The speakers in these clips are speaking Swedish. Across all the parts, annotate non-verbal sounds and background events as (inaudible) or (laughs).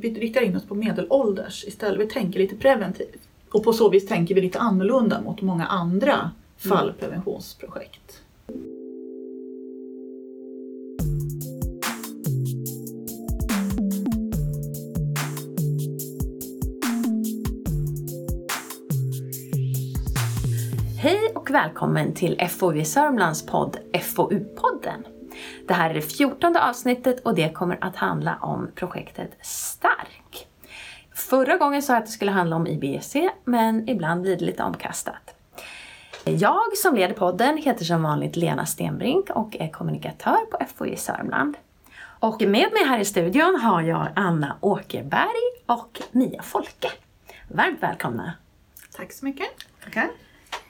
vi riktar in oss på medelålders istället. Vi tänker lite preventivt. Och på så vis tänker vi lite annorlunda mot många andra fallpreventionsprojekt. Hej och välkommen till FoU Sörmlands podd FoU-podden. Det här är det fjortonde avsnittet och det kommer att handla om projektet Stark. Förra gången sa jag att det skulle handla om IBC, men ibland blir det lite omkastat. Jag som leder podden heter som vanligt Lena Stenbrink och är kommunikatör på FoU Sörmland. Och med mig här i studion har jag Anna Åkerberg och Mia Folke. Varmt välkomna! Tack så mycket. Tackar.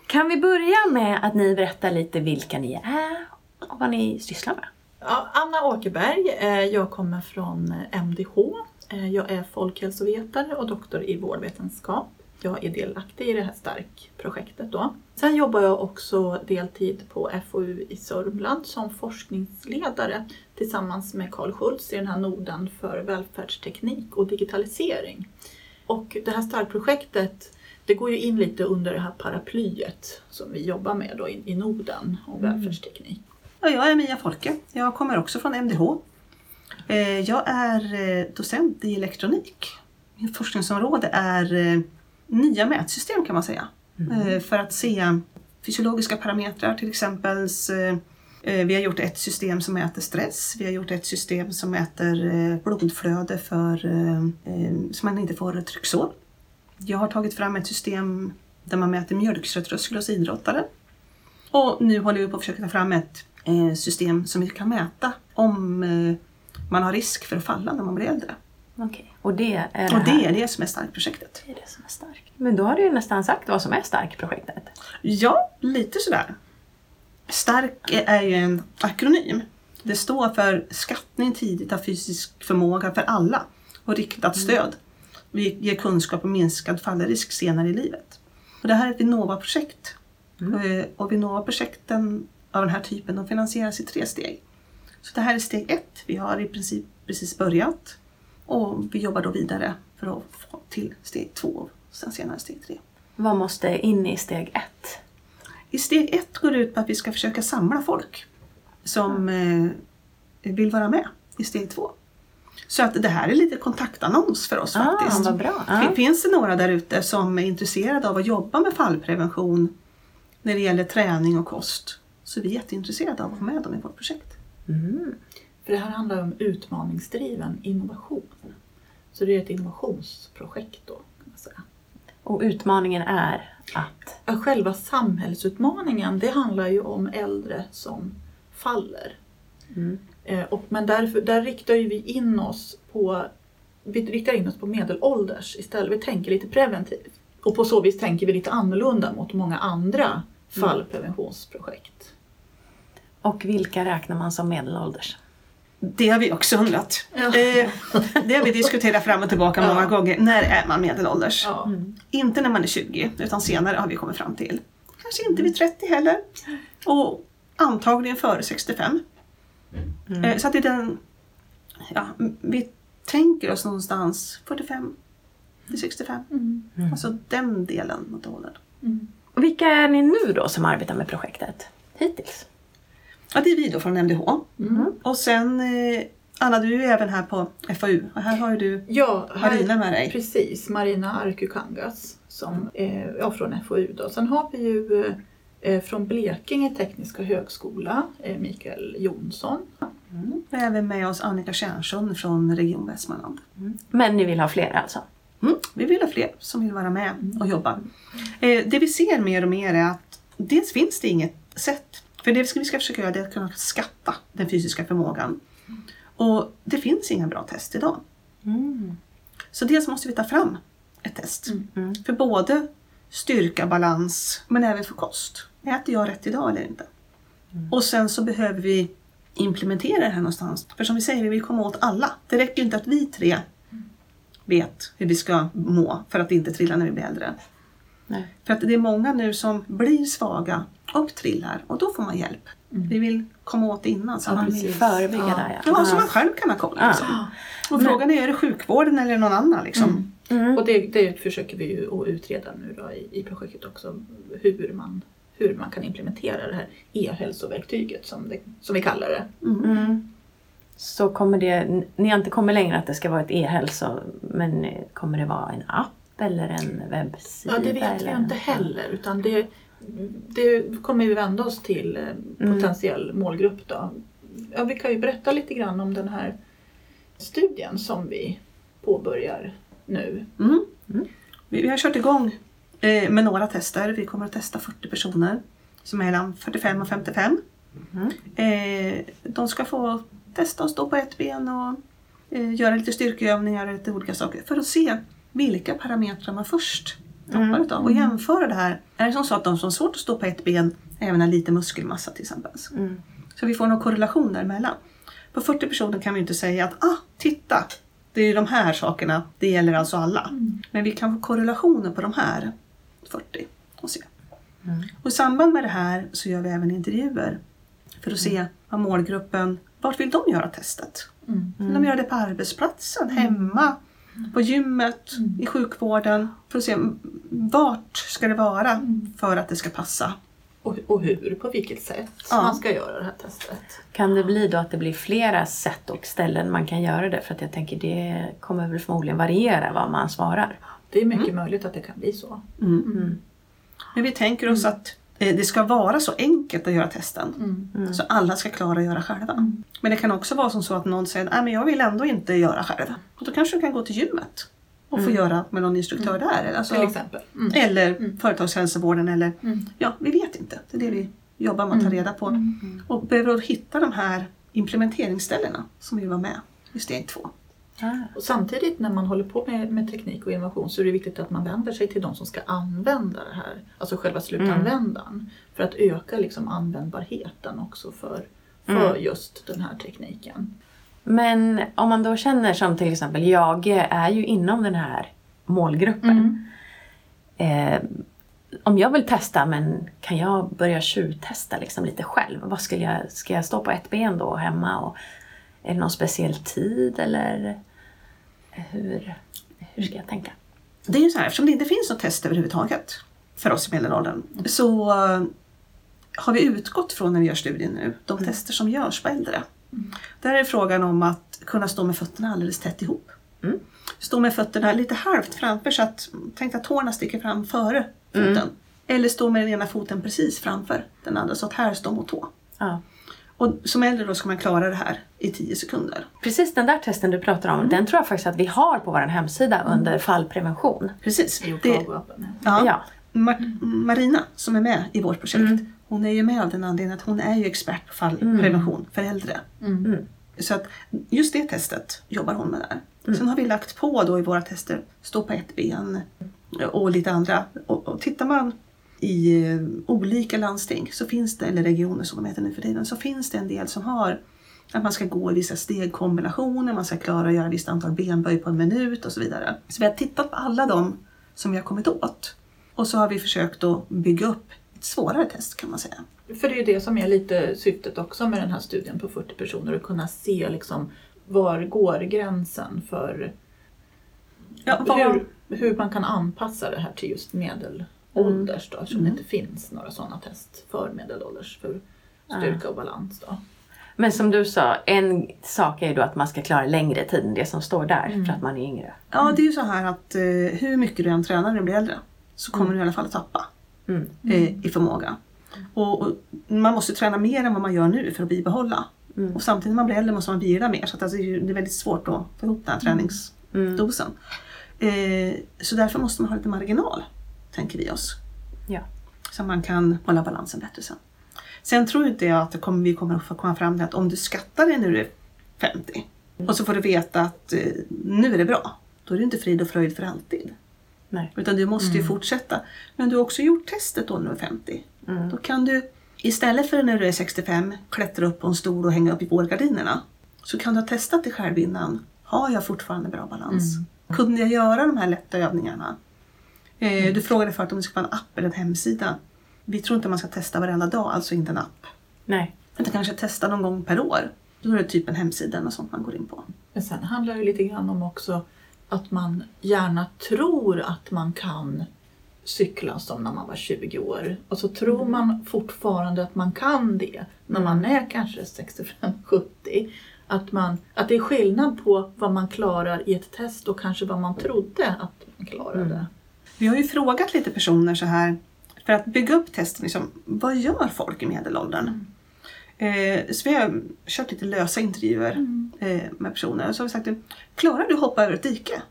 Kan vi börja med att ni berättar lite vilka ni är och vad ni sysslar med? Ja, Anna Åkerberg, eh, jag kommer från MDH. Eh, Jag är folkhälsovetare och doktor i vårdvetenskap. Jag är delaktig i det här STARK-projektet då. Sen jobbar jag också deltid på FoU i Sörmland som forskningsledare tillsammans med Karl Schultz i den här noden för välfärdsteknik och digitalisering. Och det här STARK-projektet det går ju in lite under det här paraplyet som vi jobbar med då i, i Norden och välfärdsteknik. Ja, jag är Mia Folke. Jag kommer också från MDH. Eh, Jag är eh, docent i elektronik. Mitt forskningsområde är eh, nya mätsystem kan man säga. Eh, För att se fysiologiska parametrar till exempel. Vi har gjort ett system som mäter stress. Vi har gjort ett system som mäter blodflöde för, så man inte får trycksår. Jag har tagit fram ett system där man mäter mjölksyratröskel hos idrottare. Och nu håller vi på att försöka ta fram ett system som vi kan mäta om eh, man har risk för att falla när man blir äldre. Okej. Och det är det, Och det är det som är starkt-projektet. det är det som är starkt. Men då har du ju nästan sagt vad som är stark-projektet. Ja, lite sådär. Stark är ju en akronym. Det står för skattning tidigt av fysisk förmåga för alla och riktat stöd. Vi ger kunskap om minskad fallrisk senare i livet. Och det här är ett Vinnova-projekt. Eh, Och Vinnova-projekten av den här typen de finansieras i tre steg. Så det här är steg ett. Vi har i princip precis börjat. Och vi jobbar då vidare för att få till steg två och sen senare steg tre. Vad måste in i steg ett? I steg ett går det ut på att vi ska försöka samla folk som eh, vill vara med i steg två. Så att det här är lite kontaktannons för oss faktiskt. Ah, vad bra. Ja. Finns det några där ute som är intresserade av att jobba med fallprevention när det gäller träning och kost så är vi jätteintresserade av att ha med dem i vårt projekt. Mm. För det här handlar om utmaningsdriven innovation. Så det är ett innovationsprojekt då. Kan man säga. Och utmaningen är att... Själva samhällsutmaningen det handlar ju om äldre som faller. Mm. Eh, och, men därför, där riktar ju vi in oss på vi riktar in oss på medelålders istället. Vi tänker lite preventivt. Och på så vis tänker vi lite annorlunda mot många andra fallpreventionsprojekt. Och vilka räknar man som medelålders? Det har vi också undrat. Ja. Eh, det har vi diskuterat fram och tillbaka många Ja. gånger. När är man medelålders? Ja. Inte när man är 20, utan senare har vi kommit fram till. Kanske inte vid 30 heller. Och antagligen före 65. Eh, Så att det är den... Ja, vi tänker oss någonstans 45 till 65. Mm. Alltså den delen av åldern. Mm. Och vilka är ni nu då som arbetar med projektet? Hittills? Ja, det är vi då från MDH. Mm. Och sen eh, Anna, du är ju även här på FAU. Och här har ju du Ja, här, Marina med dig. Precis, Marina Arkukangas som är ja, från FoU. Då. Sen har vi ju eh, från Blekinge Tekniska Högskola, eh, Mikael Jonsson. Vi har även med oss Annika Tjärnsson från Region Västmanland. Men ni vill ha fler alltså? Mm, vi vill ha fler som vill vara med och jobba. Eh, det vi ser mer och mer är att dels finns det inget sätt. För det vi ska försöka göra det är att kunna skatta den fysiska förmågan. Och det finns inga bra test idag. Mm. Så dels måste vi ta fram ett test. Mm. För både styrka, balans, men även för kost. Äter jag rätt idag eller inte? Och sen så behöver vi implementera det här någonstans. För som vi säger, vi vill komma åt alla. Det räcker inte att vi tre vet hur vi ska må för att inte trilla när vi blir äldre. Nej. För att det är många nu som blir svaga och trillar och då får man hjälp. Vi vill komma åt det innan. Så Ja, man, vill förebygga Ja. där ja. ja, så man själv kan ha koll. Ja. Liksom. Och frågan är, är det sjukvården eller någon annan? Liksom? Mm. Mm. Och det, det försöker vi ju att utreda nu då i, i projektet också. Hur man, hur man kan implementera det här e-hälsoverktyget som, det, som vi kallar det. Mm. Så kommer det, ni har inte kommit längre att det ska vara ett e-hälso, men kommer det vara en app eller en webbsida? Ja, det vet vi inte heller. Utan det, det kommer vi vända oss till eh, Mm. potentiell målgrupp. Då. Ja, vi kan ju berätta lite grann om den här studien som vi påbörjar nu. Mm. Mm. Vi, vi har kört igång eh, med några tester. Vi kommer att testa 40 personer som är mellan 45 och 55. Mm. Eh, de ska få testa att stå på ett ben och eh, göra lite styrkeövningar och lite olika saker för att se vilka parametrar man först tappar Mm. utav och jämföra det här. Är det som så att de som har svårt att stå på ett ben även har lite muskelmassa till exempel? Mm. Så vi får någon korrelation däremellan. På 40 personer kan vi inte säga att ah, titta, det är de här sakerna, det gäller alltså alla. Men vi kan få korrelationer på de här 40 och se. Mm. Och I samband med det här så gör vi även intervjuer för att se vad målgruppen, vart vill de göra testet? Mm. Vill de göra det på arbetsplatsen, hemma, på gymmet, i sjukvården? För att se mm, vart ska det vara för att det ska passa. Och, och hur, på vilket sätt Ja. man ska göra det här testet. Kan det bli då att det blir flera sätt och ställen man kan göra det? För att jag tänker det kommer väl förmodligen variera vad man svarar. Det är mycket möjligt att det kan bli så. Mm. Mm. Men vi tänker oss att det ska vara så enkelt att göra testen. Mm. Så alla ska klara att göra själva. Men det kan också vara som så att någon säger att men jag vill ändå inte göra själv. Och då kanske du kan gå till gymmet och få göra med någon instruktör där. Eller, alltså, Till exempel. Mm. eller företagshälsovården. Eller, Mm. ja, vi vet inte. Det är det vi jobbar med att ta reda på. Och behöver hitta de här implementeringsställena som vi var med i steg två. Ah. Och samtidigt när man håller på med, med teknik och innovation så är det viktigt att man vänder sig till de som ska använda det här. Alltså själva slutanvändaren. För att öka liksom användbarheten också för, för just den här tekniken. Men om man då känner som till exempel jag är ju inom den här målgruppen. Eh, om jag vill testa men kan jag börja tjuvtesta liksom lite själv? Vad skulle jag, ska jag stå på ett ben då hemma? Och, är det någon speciell tid eller hur, hur ska jag tänka? Det är ju så här, eftersom det inte finns något test överhuvudtaget för oss i medelåldern så eh, har vi utgått från när vi gör studien nu, de tester som görs på äldre. Där är frågan om att kunna stå med fötterna alldeles tätt ihop. Mm. Stå med fötterna lite halvt framför så att, tänk att tårna sticker fram före foten. Eller stå med den ena foten precis framför den andra så att här står mot tå. Ja. Och som äldre då ska man klara det här i 10 sekunder. Precis den där testen du pratar om, den tror jag faktiskt att vi har på vår hemsida under fallprevention. Precis. Det, ja. Ja. Mar- Marina som är med i vårt projekt, hon är ju med av den anledningen att hon är ju expert på fallprevention för äldre. Mm. Så att just det testet jobbar hon med där. Sen har vi lagt på då i våra tester stå på ett ben och lite andra. Och, och tittar man i eh, olika landsting så finns det, eller regioner som de heter nu för tiden, så finns det en del som har att man ska gå i vissa stegkombinationer, man ska klara att göra ett visst antal benböj på en minut och så vidare. Så vi har tittat på alla de som vi har kommit åt. Och så har vi försökt att bygga upp ett svårare test kan man säga. För det är ju det som är lite syftet också med den här studien på 40 personer. Att kunna se liksom var går gränsen för Ja, vad- hur, hur man kan anpassa det här till just medelålders. Då, eftersom det inte finns några sådana test för medelålders för styrka och balans. Då. Men som du sa, en sak är ju då att man ska klara längre tid än det som står där för att man är yngre. Ja, det är ju så här att eh, hur mycket du än tränar när du blir äldre så kommer du i alla fall att tappa Mm. eh, i förmåga. Och, och man måste träna mer än vad man gör nu för att bibehålla. Mm. Och samtidigt när man blir äldre måste man vila mer så att alltså, det är ju- det är väldigt svårt att få ihop den här träningsdosen. Eh, så därför måste man ha lite marginal, tänker vi oss. Ja. Så man kan hålla balansen bättre sen. Sen tror inte jag att det kommer, vi kommer att få komma fram till att om du skattar dig när du är 50 och så får du veta att eh, nu är det bra. Då är det inte frid och fröjd för alltid. Nej. Utan du måste ju fortsätta. Men du har också gjort testet då när du är 50. Mm. Då kan du istället för när du är 65 klättra upp på en stol och hänga upp i vårgardinerna. Så kan du ha testat dig själv innan. Har jag fortfarande bra balans? Kunde jag göra de här lätta övningarna? Eh, Du frågade förut om det ska vara en app eller en hemsida. Vi tror inte man ska testa varenda dag, alltså inte en app. Nej. Utan kanske testa någon gång per år. Då är det typ en hemsida och sånt man går in på. Men sen handlar det lite grann om också att man gärna tror att man kan cykla som när man var 20 år. Och så tror man fortfarande att man kan det när man är kanske 65-70. (laughs) Att, man, att det är skillnad på vad man klarar i ett test och kanske vad man trodde att man klarade. Vi har ju frågat lite personer så här för att bygga upp testen. Liksom, vad gör folk i medelåldern? Eh, så vi har kört lite lösa intervjuer eh, med personer. Så har vi sagt, klarar du att hoppa över ett dike?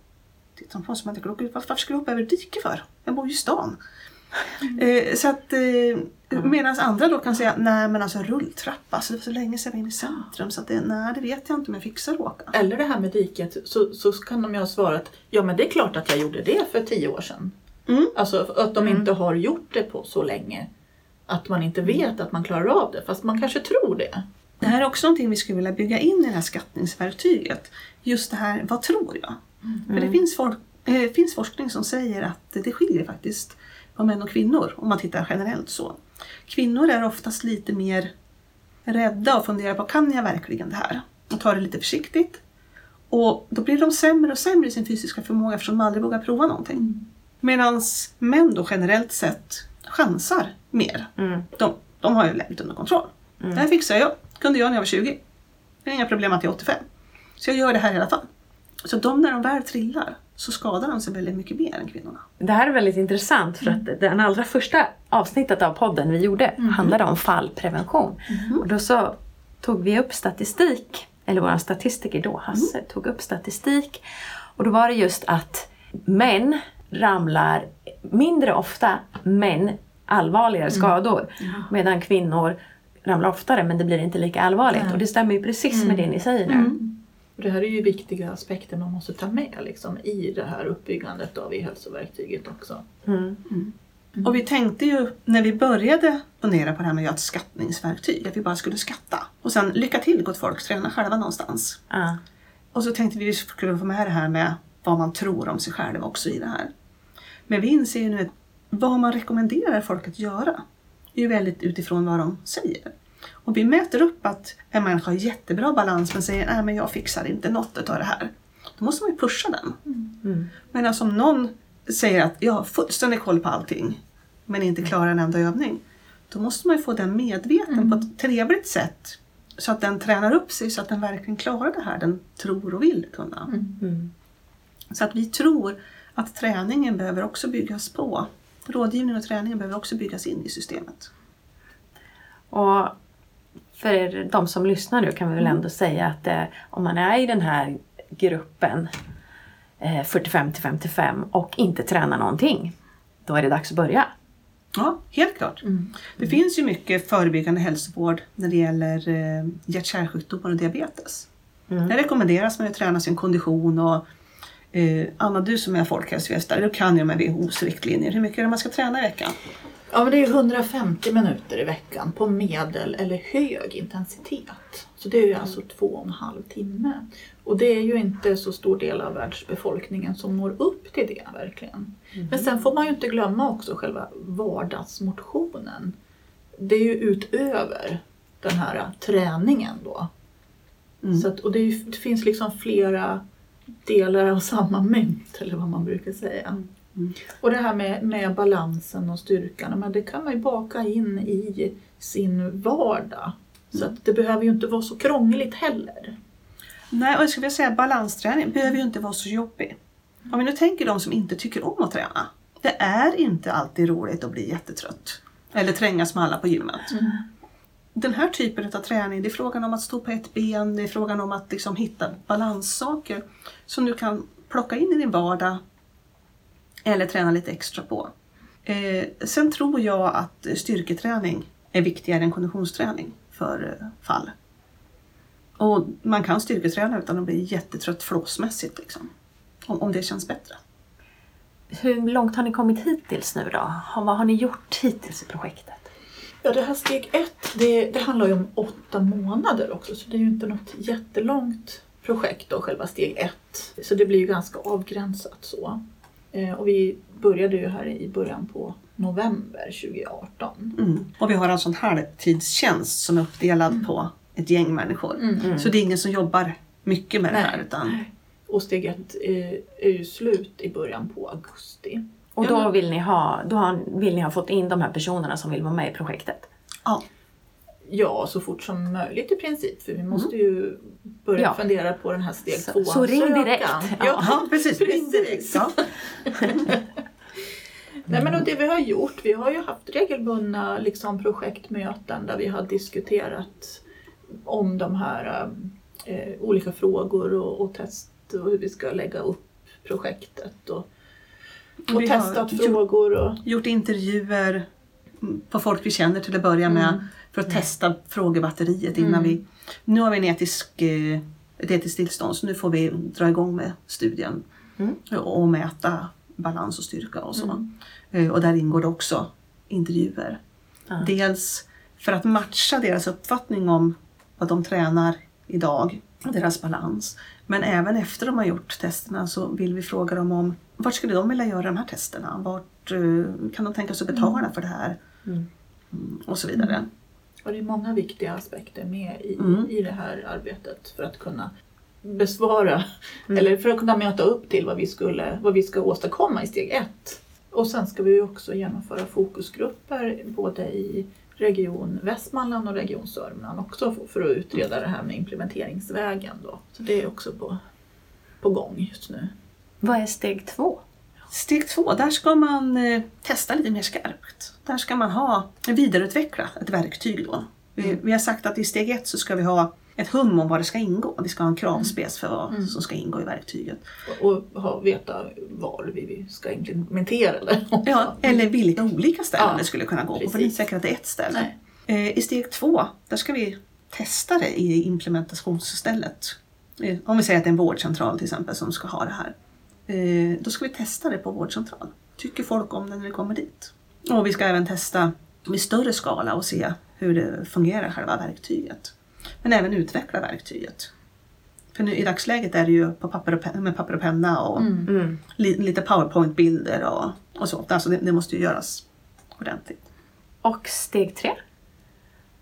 Tittar de på oss som att varför, ska du hoppa över ett dike för? Jag bor ju i stan. Eh, så att, eh, Medan andra då kan säga, nej men alltså rulltrappa, så det var så länge sedan jag var inne i centrum så att det, nej det vet jag inte om jag fixar att åka. Eller det här med diket, så, så kan de ju ha svarat ja men det är klart att jag gjorde det för tio år sedan. Mm. Alltså att de inte har gjort det på så länge. Att man inte vet att man klarar av det, fast man kanske tror det. Det här är också någonting vi skulle vilja bygga in i det här skattningsverktyget. Just det här, vad tror jag? För det finns, folk, eh, finns forskning som säger att det skiljer faktiskt på män och kvinnor om man tittar generellt så. Kvinnor är oftast lite mer rädda och funderar på kan jag verkligen det här? Och tar det lite försiktigt. Och då blir de sämre och sämre i sin fysiska förmåga eftersom de aldrig vågar prova någonting. Medan män då generellt sett chansar mer. Mm. De, de har ju läget under kontroll. Det här fixar jag. kunde jag när jag var 20. Det är inga problem att jag är 85. Så jag gör det här i alla fall. Så de när de väl trillar så skadar de sig väldigt mycket mer än kvinnorna. Det här är väldigt intressant för att den allra första avsnittet av podden vi gjorde handlade om fallprevention. Och då så tog vi upp statistik, eller vår statistiker då, Hasse, tog upp statistik. Och då var det just att män ramlar mindre ofta, men allvarligare skador. Medan kvinnor ramlar oftare men det blir inte lika allvarligt. Och det stämmer ju precis med det ni säger nu. Det här är ju viktiga aspekter man måste ta med liksom, i det här uppbyggandet av e-hälsoverktyget också. Mm. Och vi tänkte ju när vi började fundera på det här med att göra ett skattningsverktyg, att vi bara skulle skatta. Och sen lycka till gott folk, träna själva någonstans. Ja. Och så tänkte vi att vi skulle få med det här med vad man tror om sig själv också i det här. Men vi inser ju nu att vad man rekommenderar folk att göra är ju väldigt utifrån vad de säger. Om vi mäter upp att en människa har jättebra balans men säger nej men jag fixar inte något av det här. Då måste man ju pusha den. Mm. Men om någon säger att jag har fullständig koll på allting men inte klarar en enda övning. Då måste man ju få den medveten på ett trevligt sätt. Så att den tränar upp sig så att den verkligen klarar det här den tror och vill kunna. Mm. Så att vi tror att träningen behöver också byggas på. Rådgivningen och träningen behöver också byggas in i systemet. Och för er, de som lyssnar nu kan vi väl ändå säga att eh, om man är i den här gruppen eh, 45 till 55 och inte tränar någonting, då är det dags att börja. Ja, helt klart. Det finns ju mycket förebyggande hälsovård när det gäller eh, hjärt-kärlsjukdomar och diabetes. Mm. Det rekommenderas man att träna sin kondition och eh, Anna, du som är folkhälsovetare, du kan ju med WHOs riktlinjer. Hur mycket är det man ska träna i veckan? Ja, men det är ju 150 minuter i veckan på medel eller hög intensitet. Så det är ju alltså två och en halv timme. Och det är ju inte så stor del av världsbefolkningen som når upp till det verkligen. Men sen får man ju inte glömma också själva vardagsmotionen. Det är ju utöver den här träningen då. Så att, och det, är det finns liksom flera delar av samma mynt eller vad man brukar säga. Och det här med, med balansen och styrkan, men det kan man ju baka in i sin vardag. Så att det behöver ju inte vara så krångligt heller. Nej, och jag skulle vilja säga att balansträning behöver ju inte vara så jobbig. Om vi nu tänker de som inte tycker om att träna. Det är inte alltid roligt att bli jättetrött. Eller trängas med alla på gymmet. Den här typen av träning, det är frågan om att stå på ett ben, det är frågan om att liksom hitta balanssaker som du kan plocka in i din vardag eller träna lite extra på. Eh, sen tror jag att styrketräning är viktigare än konditionsträning för eh, fall. Och man kan styrketräna utan att bli jättetrött flåsmässigt. Liksom. Om, om det känns bättre. Hur långt har ni kommit hittills nu då? Vad har ni gjort hittills i projektet? Ja, det här steg ett, det, det handlar ju om åtta månader också, så det är ju inte något jättelångt projekt då, själva steg ett. Så det blir ju ganska avgränsat så. Eh, och vi började ju här i början på november 2018. Mm. Och vi har alltså en halvtidstjänst som är uppdelad på ett gäng människor. Mm. Så det är ingen som jobbar mycket med det här. Nej. Utan, Och steg ett är, är ju slut i början på augusti. Och då vill ni, ha, då har, vill ni ha fått in de här personerna som vill vara med i projektet? ja. Ja, så fort som möjligt i princip. För vi måste ju börja Ja. fundera på den här steg Så- två så ring ansökan. direkt. Ja, Ja. precis. Precis. direkt. Ja. (laughs) Nej, men och det vi har gjort, vi har ju haft regelbundna liksom, projektmöten där vi har diskuterat om de här eh, olika frågor och, och test och hur vi ska lägga upp projektet. Och, och Vi testat frågor. Och, Gjort intervjuer mm, på folk vi känner till att börja med. Mm. För att testa frågebatteriet innan Mm. vi... Nu har vi en etisk, eh, ett etiskt tillstånd så nu får vi dra igång med studien. Mm. Och mäta balans och styrka och så. Mm. Eh, Och där ingår det också intervjuer. Ja. Dels för att matcha deras uppfattning om vad de tränar idag, deras balans. Men även efter de har gjort testerna så vill vi fråga dem om vart skulle de vilja göra de här testerna? Vart eh, kan de tänka sig att betala för det här? Mm. Mm, Och så vidare. Och det är många viktiga aspekter med i, Mm. i det här arbetet för att kunna besvara eller för att kunna möta upp till vad vi, skulle, vad vi ska åstadkomma i steg ett. Och sen ska vi ju också genomföra fokusgrupper både i Region Västmanland och Region Sörmland också för att utreda det här med implementeringsvägen. Då. Så det är också på, på gång just nu. Vad är steg två? Steg två, där ska man eh, testa lite mer skarpt. Där ska man ha vidareutveckla ett verktyg då. Vi, vi har sagt att i steg ett så ska vi ha ett hum om vad det ska ingå. Vi ska ha en kravspec för vad som ska ingå i verktyget. Och, och ha, veta var vi, ska implementera det. (laughs) Ja, eller vilka olika ställen Ja, det skulle kunna gå på. För det är precis. inte säkert att det är ett ställe. Eh, I steg två, där ska vi testa det i implementationsstället. Eh, Om vi säger att det är en vårdcentral till exempel som ska ha det här. Eh, Då ska vi testa det på vårdcentral. Tycker folk om det när vi kommer dit? Och vi ska även testa i större skala och se hur det fungerar själva verktyget. Men även utveckla verktyget. För nu, i dagsläget är det ju på papper och penna, med papper och penna och Mm. li, lite powerpoint-bilder och, och så. Alltså det, det måste ju göras ordentligt. Och steg tre?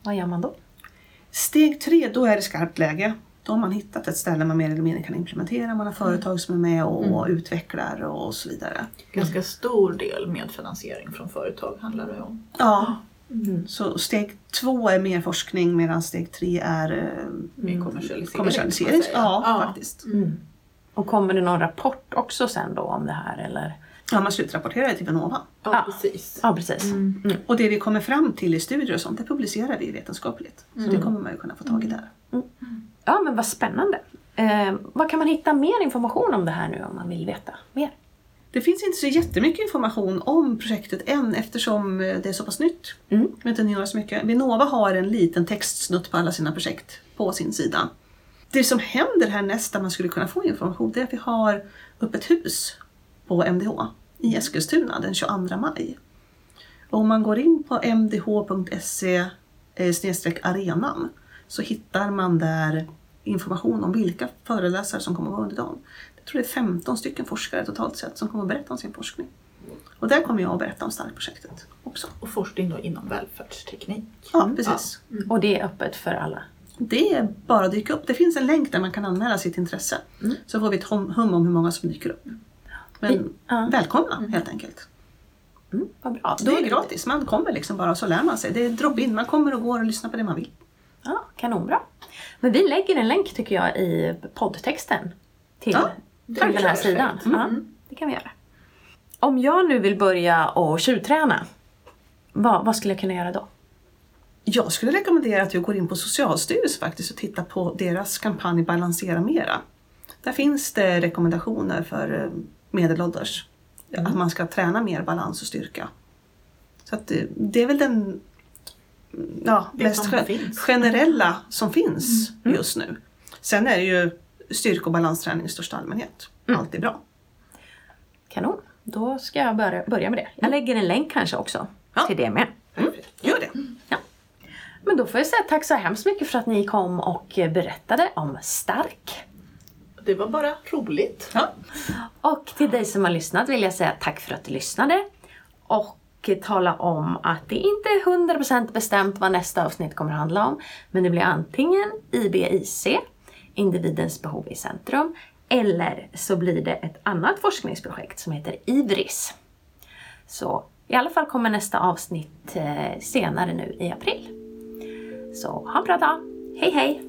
Vad gör man då? Steg tre, då är det skarpt läge. Då har man hittat ett ställe man mer eller mindre kan implementera. Man har företag som är med och utvecklar och så vidare. Ganska stor del medfinansiering från företag handlar det om. Ja. Så steg två är mer forskning medan steg tre är eh, Med kommersialisering. kommersialisering. säga. Ja, faktiskt. Mm. Och kommer det någon rapport också sen då om det här eller? Ja, man slutrapporterar det till Vinnova. Ja, Ja. precis. Ja, precis. Mm. Och det vi kommer fram till i studier och sånt, det publicerar vi vetenskapligt. Så det kommer man ju kunna få tag i där. Ja, men vad spännande. Eh, vad kan man hitta mer information om det här nu om man vill veta mer? Det finns inte så jättemycket information om projektet än eftersom eh, det är så pass nytt. Mm. Jag vet inte så mycket. Vinnova har en liten textsnutt på alla sina projekt på sin sida. Det som händer här nästa man skulle kunna få information det är att vi har öppet hus på MDH i Eskilstuna den 22 maj. Och om man går in på mdh.se eh, arenan så hittar man där information om vilka föreläsare som kommer att vara under dagen. Jag tror det är 15 stycken forskare totalt sett som kommer att berätta om sin forskning. Och där kommer jag att berätta om STARK-projektet också. Och forskning då inom välfärdsteknik. Ja, precis. Och det är öppet för alla? Det är bara att dyka upp. Det finns en länk där man kan anmäla sitt intresse. Så får vi ett hum hum om hur många som dyker upp. Men Ja. välkomna helt enkelt. Mm, vad bra. Det är gratis. Man kommer liksom bara och så lär man sig. Det är drop-in. Man kommer och går och lyssnar på det man vill. Ja, kanonbra. Men vi lägger en länk tycker jag i poddtexten till, Ja, till den här sidan. Ja, det kan vi göra. Om jag nu vill börja och tjuvträna, vad, vad skulle jag kunna göra då? Jag skulle rekommendera att du går in på Socialstyrelsen faktiskt och tittar på deras kampanj Balansera Mera. Där finns det rekommendationer för eh, medelålders. Att man ska träna mer balans och styrka. Så att eh, det är väl den mm, ja, Det mest som gen- finns. generella som finns just nu. Sen är det ju styrka och balansträning i största allmänhet. Allt är bra. Kanon. Då ska jag börja, börja med det. Jag lägger en länk kanske också Ja. till det med. Gör det. Ja. Men då får jag säga tack så hemskt mycket för att ni kom och berättade om Stark. Det var bara roligt. Ja. Och till dig som har lyssnat vill jag säga tack för att du lyssnade. Och och tala om att det inte är 100% bestämt vad nästa avsnitt kommer att handla om. Men det blir antingen IBIC, individens behov i centrum, eller så blir det ett annat forskningsprojekt som heter IVRIS. Så i alla fall kommer nästa avsnitt eh, senare nu i april. Så ha en bra dag! Hej hej!